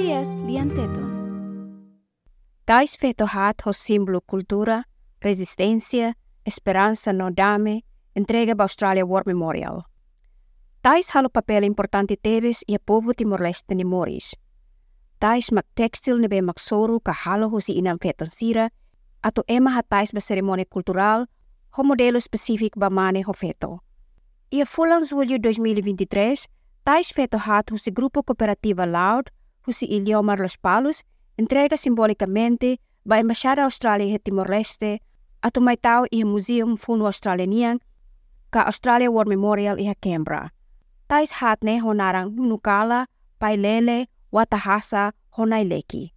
SBS lianteton. Tais feto hat ho símbolo cultura, resistência, esperança no dame, entrega ba Australia War Memorial. Tais halo papel importante tebes e a povo Timor-Leste ni Moris. Tais mak tekstil nebe mak soru ka halo ho si inam fetan sira, ato ema ha tais ba cerimônia cultural, ho modelo específico ba mane ho feto. E a fulan julho 2023, tais feto hat ho si grupo cooperativa Loud, si Iliomar Los Palos, entrega simbolicamente ba Embaixada Austrália e Timor-Leste, ato mai tau i Museum Funo Australianian, ka Australia War Memorial i Canberra. Tais hat ne honarang nunukala, pailele, watahasa, honaileki.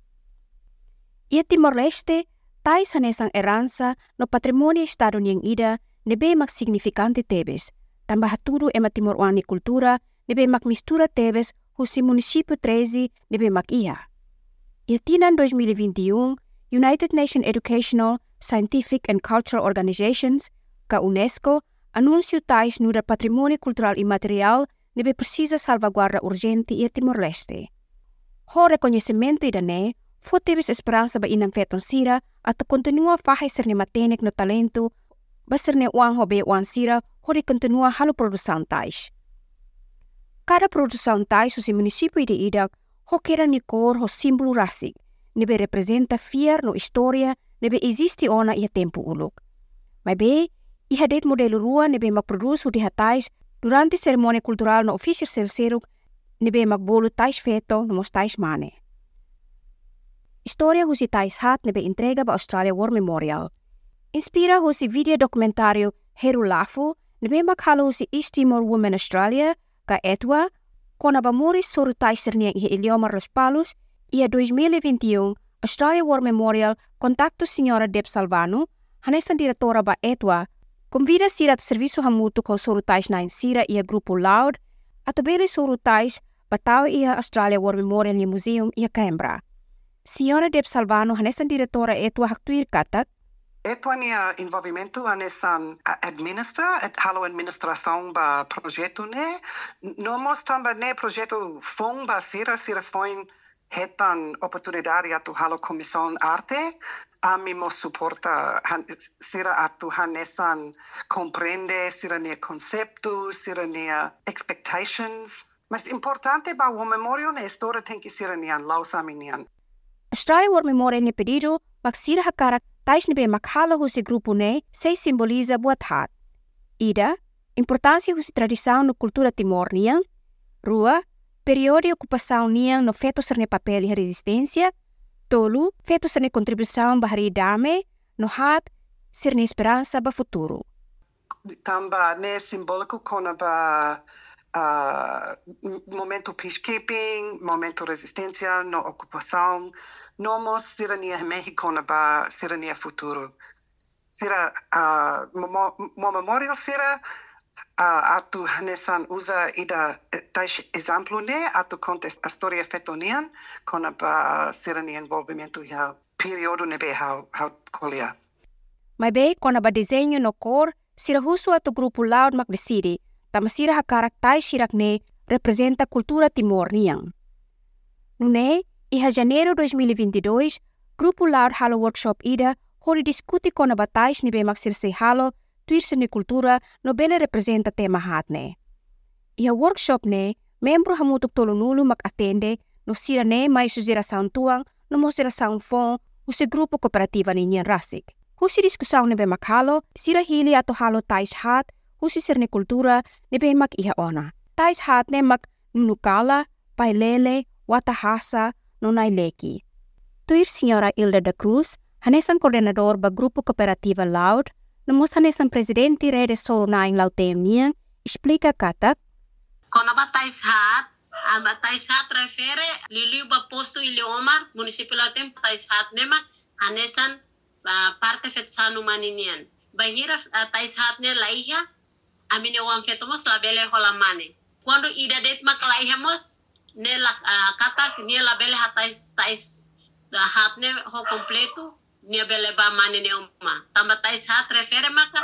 Ia Timor-Leste, tais hanesang eransa no patrimonio estaduniang ida nebe mak significante tebes, tambah haturu ema Timor Wani kultura nebe mak mistura tebes husi município 13 nebe mak ia. Tinan 2021, United Nations Educational, Scientific and Cultural Organizations, ka UNESCO, anúncio tais no patrimônio cultural imaterial nebe precisa salvaguarda urgente ia Timor-Leste. Ho reconhecimento ida ne, fo tebes esperança ba inang fetan sira at continua fahay ser ni matenek no talento, ba ser ne uang hobe uang sira, ho continua halo produção tais. Cada produção tais o município de Idak, ho kera ni cor ho símbolo rasik, nebe representa fiar no história, nebe existe ona ia tempo uluk. Mas be, iha det modelo rua nebe mak produz di hatais durante cerimônia cultural no ofício selseru nebe mak bolo tais feto no tais mane. História husi tais hat nebe entrega ba Australia War Memorial. Inspira husi video documentário Heru Lafu nebe mak halo husi East Timor Women Australia ka etua kona ba moris soru tais sernia iha Iliomar Los Palos ia 2021 Australia War Memorial contacto Senhora Deb Salvano, hanesan diretora ba etua Convida sira to serviço hamutu ko sorutais na sira ia grupo Loud, ato bele sorutais batau ia Australia War Memorial Museum ia Canberra. Senhora Deb Salvano hanesan diretora etua haktuir katak, Etuania envolvimento anesan administra, et halo administração ba projeto ne. Nomos tamba ne projeto fong ba sira sira foin hetan oportunidade atu halo comissão arte. Ami mo suporta han, sira atu hanesan comprende sira nia concepto, sira nia expectations. Mas importante ba o memorial ne história tem sira nian lausami nian. Australia War Memorial ni pedido mak sira hakarak tais ni be makhala husi grupo ne se simboliza buat hat. Ida, importância husi tradição no cultura timor niang, rua, período de ocupação niang no feto serne papel e resistência, tolu, feto serne contribuição bahari dame, no hat, serne esperança ba futuro. Tamba ne simbólico kona ba Ah, momento peacekeeping, momento resistencia, no ocupación, no más ciudadanía México, no va futuro. Será, uh, memorial será ah, a tu Hanesan usa ida eh, tash ejemplo ne a tu contest a historia fetonian con a serani envolvimento ya periodo ne be how how kolia. Mai be con diseño no cor, sira husu a tu grupo loud mac tamasira hakarak tai shirak ne representa cultura timor niang. Nune, iha janeiro 2022, Grupo Loud Halo Workshop Ida hori diskuti kona batais ni bemak sirse halo tuirse ni kultura no bele representa tema hatne. Iha workshop ne, membro hamutuk tolonulu mak atende no sira ne mai suzirasaun tuang no mo sirasaun fong usi grupo kooperativa ni nyan rasik. Husi diskusaun ne bemak halo, sira hili ato halo tais hat, husi sirne kultura ne bemak iha ona. Tais hat ne mak nunukala, pailele, watahasa, no Naileki. Tuir Senhora Hilda da Cruz, hanesan coordenador ba Grupo Cooperativa Loud, namos hanesan presidente rede solo na in Lautenia, explica katak. Kono ba tais hat, ama tais hat refere liliu ba posto Iliomar, municipio Lautem tais hat nema hanesan parte fetsanu maninian. Bahira tais hat ne laiha, amine wan fetomos labele holamane. Quando ida det mak laihamos, nela uh, kata nela bele hatais tais da hat ne ho completo nia bele ba mane ne uma tamba tais hat refere maka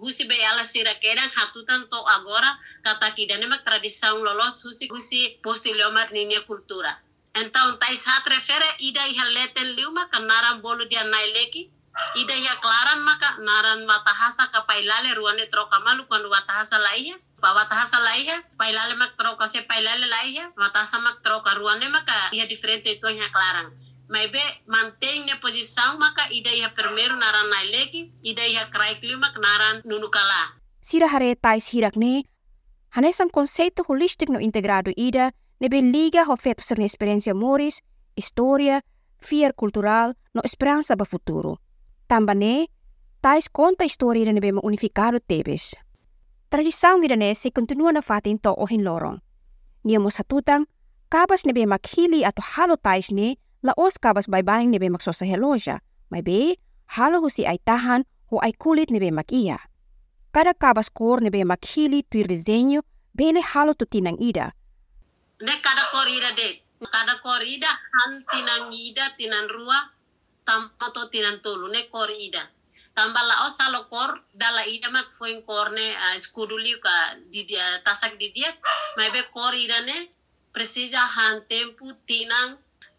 gusi be ala sira kedan hatutan to agora kata kidane mak tradição lolos husi gusi posti leomar ninia cultura Então, tais hat refere ida iha leten liuma ka naran bolu dia naileki. Ida iha klaran maka naran watahasa ka pailale ruane troka malu kuando watahasa laiha. Pa watahasa laiha, pailale mak troka se pailale laiha, watahasa mak troka ruane maka iha diferente itu iha klaran. Mas be mantém na posição maka ida iha primeiro naran naileki, ida iha kraik liuma naran nunukala. Sira hare tais hirak ne, hanesan conceito holístico no integrado ida, nebe liga ho feto ser experiência moris, história, fier cultural, no esperança para futuro. Também, tais conta a história ida nebe unificado tebes. Tradição ida ne se continua na fatin to o hin lorong. Nia mo satutang, kabas nebe makhili ato halo tais ne, laos kabas baybayang nebe maksosa heloja, may be, halo husi ay tahan o ay kulit nebe makiya. Kada kabas kor nebe makhili tuir desenho, bele halo tutinang ida, ne kada korida de kada korida han tinan ida tinan rua tampa to tinan tolu ne korida tamba la o salo kor dala ida mak foin korne uh, skuduli ka di dia tasak di dia mai be korida ne precisa han tempu tinan.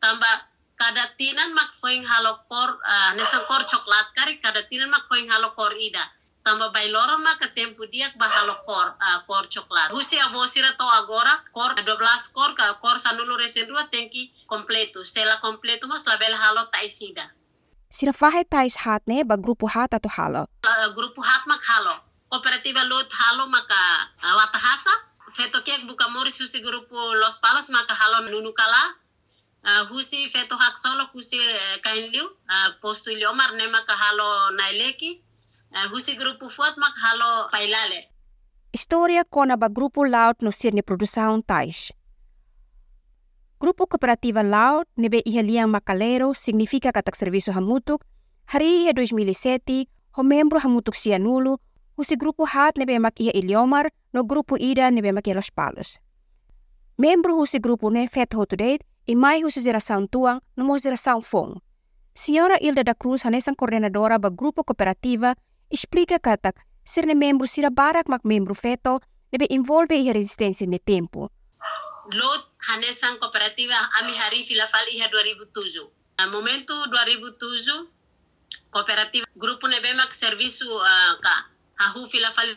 Tamba kada tinan mak foin halo kor uh, ne kor coklat kari kada tinan mak foin halo kor ida tambah bay loro ma ka tempo dia bahalo kor uh, kor coklat husi abo sira to agora kor 12 kor ka kor sanulu resen dua tenki completo sela completo mas label halo taisida Sira fahe tais hat ne ba grupo hat ato halo. Uh, grupo hat mak halo. Kooperativa lot halo maka uh, watahasa. Feto kek buka moris husi grupo Los Palos maka halo nunukala. Uh, husi feto hak solo husi uh, kainliu. Uh, postu iliomar ne maka halo naileki. Husi grupo fuat mak halo pailale. História kona ba grupo laut no sir ni produção tais. Grupo Cooperativa Laut nebe ihaliang Macalero significa katak serviço hamutuk. Hari ia 2007, ho membro hamutuk sianulo, husi grupo hat nebe mak ia Iliomar, no grupo ida nebe mak ia Los Palos. Membro husi grupo ne fet ho to date, e mai husi geração tuang, no mo geração fong. Senhora Hilda da Cruz, hanesan coordenadora ba Grupo Cooperativa, explica katak ser ne membro sira barak mak membro feto, nebe envolve ia resistência ne tempo. Lot Hanesan Kooperativa Ami Hari Filafal Iha 2007. Uh, momento 2007, Kooperativa Grupo Nebemak Serviço uh, ka Hahu Filafal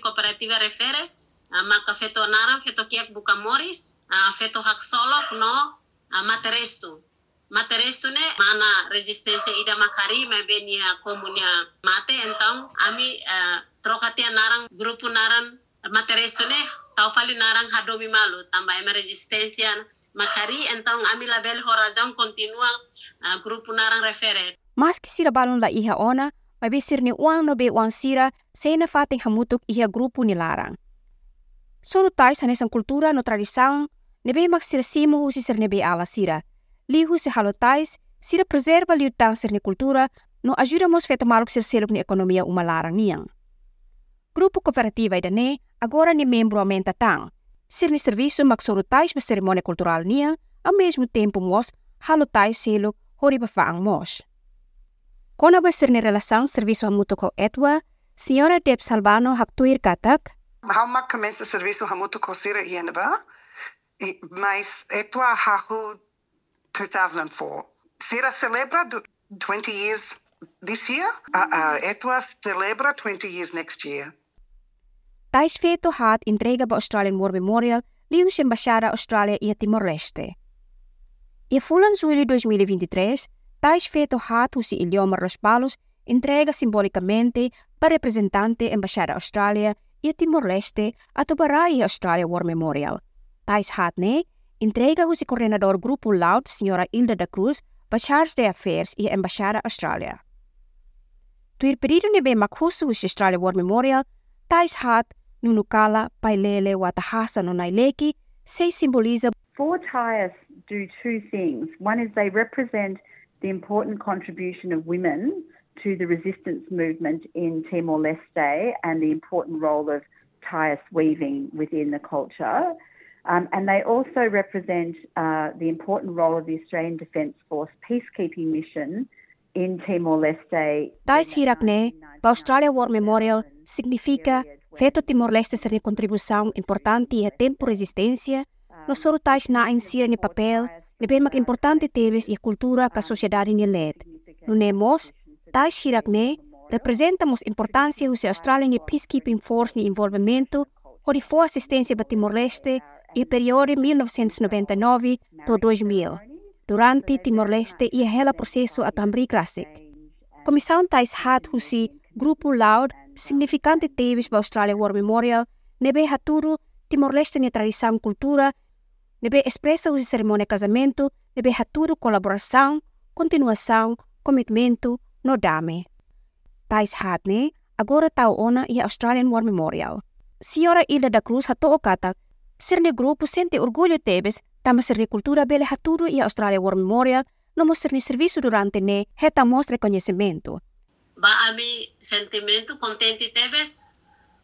Kooperativa Refere, uh, maka feto naran, feto kiak buka moris, uh, feto hak solok no uh. Materestu ne mana resistência ida makari mebenia komunia mate então ami uh, trokatia naran grupo naran materestu ne tau fali narang hadomi malu tambah ema resistência makari então ami label horazão continua uh, grupo narang refere Mas que sira balon la iha ona, may bisir ni uang no be uang sira, say na fating hamutok iha grupo ni larang. Sono tayo sa nesang kultura no tradisang, nebe magsirasimo husi sir nebe ala sira. lihus se halotais, sila preserva liu tang ser cultura, no ajuda mos feto maluk ser selup ni economia uma larang niang. Grupo cooperativa idane, agora ni membro aumenta tang, ser ni serviço maxorutais ba cerimônia cultural niang, ao mesmo tempo mos halotais selup horibafaang mos. Kona ba ser ni relação serviço a ko etwa, senhora Deb Salvano haktuir katak? Hauma começa serviço a ko sira hienba, mas etwa hahu 2004. Sira celebra du- 20 years this year. Uh, uh, etua celebra 20 years next year. tais feto hat entrega ba Australian War Memorial liu sa Embajada Australia e Timor-Leste. E fulan Julho 2023, tais feto hat husi Iliomar Los Palos entrega simbolicamente para representante Embajada Australia e Timor-Leste ato barai Australia War Memorial. Tais hat ne, entrega husi coordenador Grupo Loud, Senhora Hilda da Cruz, ba de Affairs e Embajada Australia. Tuir pedido ni be makhusu husi Australia War Memorial, tais hat nunukala pailele watahasa no naileki, se simboliza Four tyres do two things. One is they represent the important contribution of women to the resistance movement in Timor Leste and the important role of tyres weaving within the culture. Um, and they also represent uh, the important role of the Australian Defence Force peacekeeping mission in Timor Leste. Tais hirak ne, pa Australia War Memorial significa feto Timor-Leste ser contribuição importante e tempo resistência, no soro tais na insira ni papel, Lebih mak importante teves e cultura ka sociedade ni led. Nune mos, tais hirak ne, representamos importância usa Australia ni peacekeeping force ni envolvimento o di for assistência para Timor-Leste e período 1999 to 2000. Durante Timor-Leste ia hela processo a Tambri Classic. Comissão tais hat husi grupo loud significante teves para Australia War Memorial nebe haturu Timor-Leste tradição cultura nebe expressa usi cerimônia casamento nebe haturu colaboração, continuação, comitimento, no dame. Tais hat ne agora tau ona e Australian War Memorial. Senhora Ilha da Cruz hato kata sirne grupo sente orgulho tebes tama sirne cultura bele haturu e Australia War Memorial no sirne serviço durante ne heta mostra reconhecimento. Ba ami sentimento contente tebes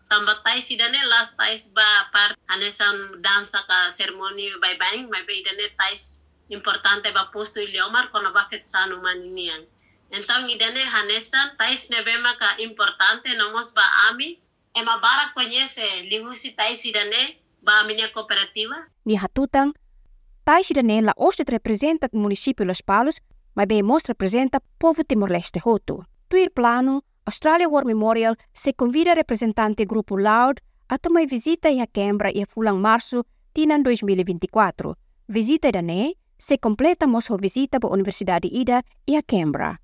tamba tais idane last tais ba par anesan dansa ka seremoni bye bye mai be idane tais importante ba posto iliomar kona ba fet sanu maninian. Então idane hanesan tais nebema ka importante nomos ba ami ema bara conhece lihusi tais idane ba minha cooperativa. Ni Tais idane la ostet representa o município Los Palos, mas bem mos representa povo Timor-Leste Hutu. Tuir plano, Australia War Memorial se convida representante grupo Loud a tomar visita a Canberra e a fulang março tinan 2024. Visita da ne se completa mos visita para a Universidade Ida e a Canberra.